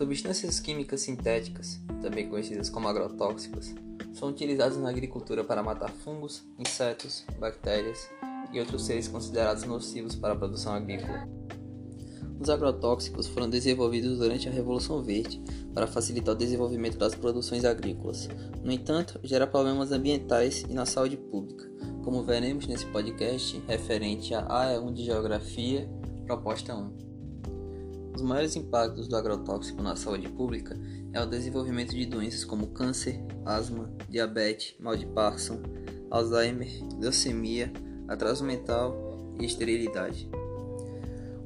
Substâncias químicas sintéticas, também conhecidas como agrotóxicos, são utilizadas na agricultura para matar fungos, insetos, bactérias e outros seres considerados nocivos para a produção agrícola. Os agrotóxicos foram desenvolvidos durante a Revolução Verde para facilitar o desenvolvimento das produções agrícolas. No entanto, gera problemas ambientais e na saúde pública, como veremos nesse podcast referente a AE1 de Geografia, proposta 1. Os maiores impactos do agrotóxico na saúde pública é o desenvolvimento de doenças como câncer, asma, diabetes, mal de Parkinson, Alzheimer, leucemia, atraso mental e esterilidade.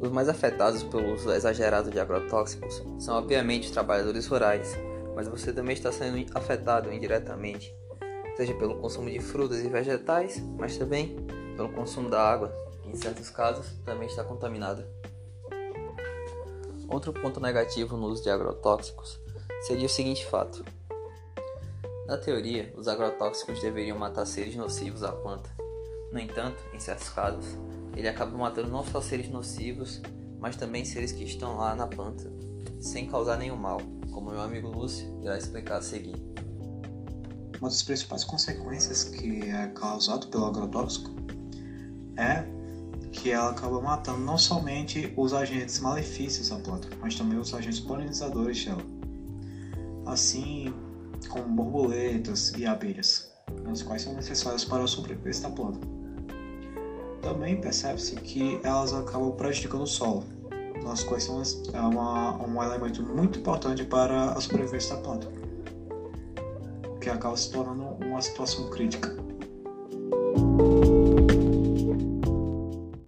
Os mais afetados pelo uso exagerado de agrotóxicos são obviamente os trabalhadores rurais, mas você também está sendo afetado indiretamente, seja pelo consumo de frutas e vegetais, mas também pelo consumo da água, que em certos casos também está contaminada. Outro ponto negativo no uso de agrotóxicos seria o seguinte fato: na teoria, os agrotóxicos deveriam matar seres nocivos à planta. No entanto, em certos casos, ele acaba matando não só seres nocivos, mas também seres que estão lá na planta, sem causar nenhum mal, como meu amigo Lúcio irá explicar a seguir. Uma das principais consequências que é causado pelo agrotóxico é que ela acaba matando não somente os agentes malefícios da planta, mas também os agentes polinizadores dela, assim como borboletas e abelhas, as quais são necessárias para a sobrevivência da planta. Também percebe-se que elas acabam prejudicando o solo, nas quais são é uma, um elemento muito importante para a sobrevivência da planta, o que acaba se tornando uma situação crítica.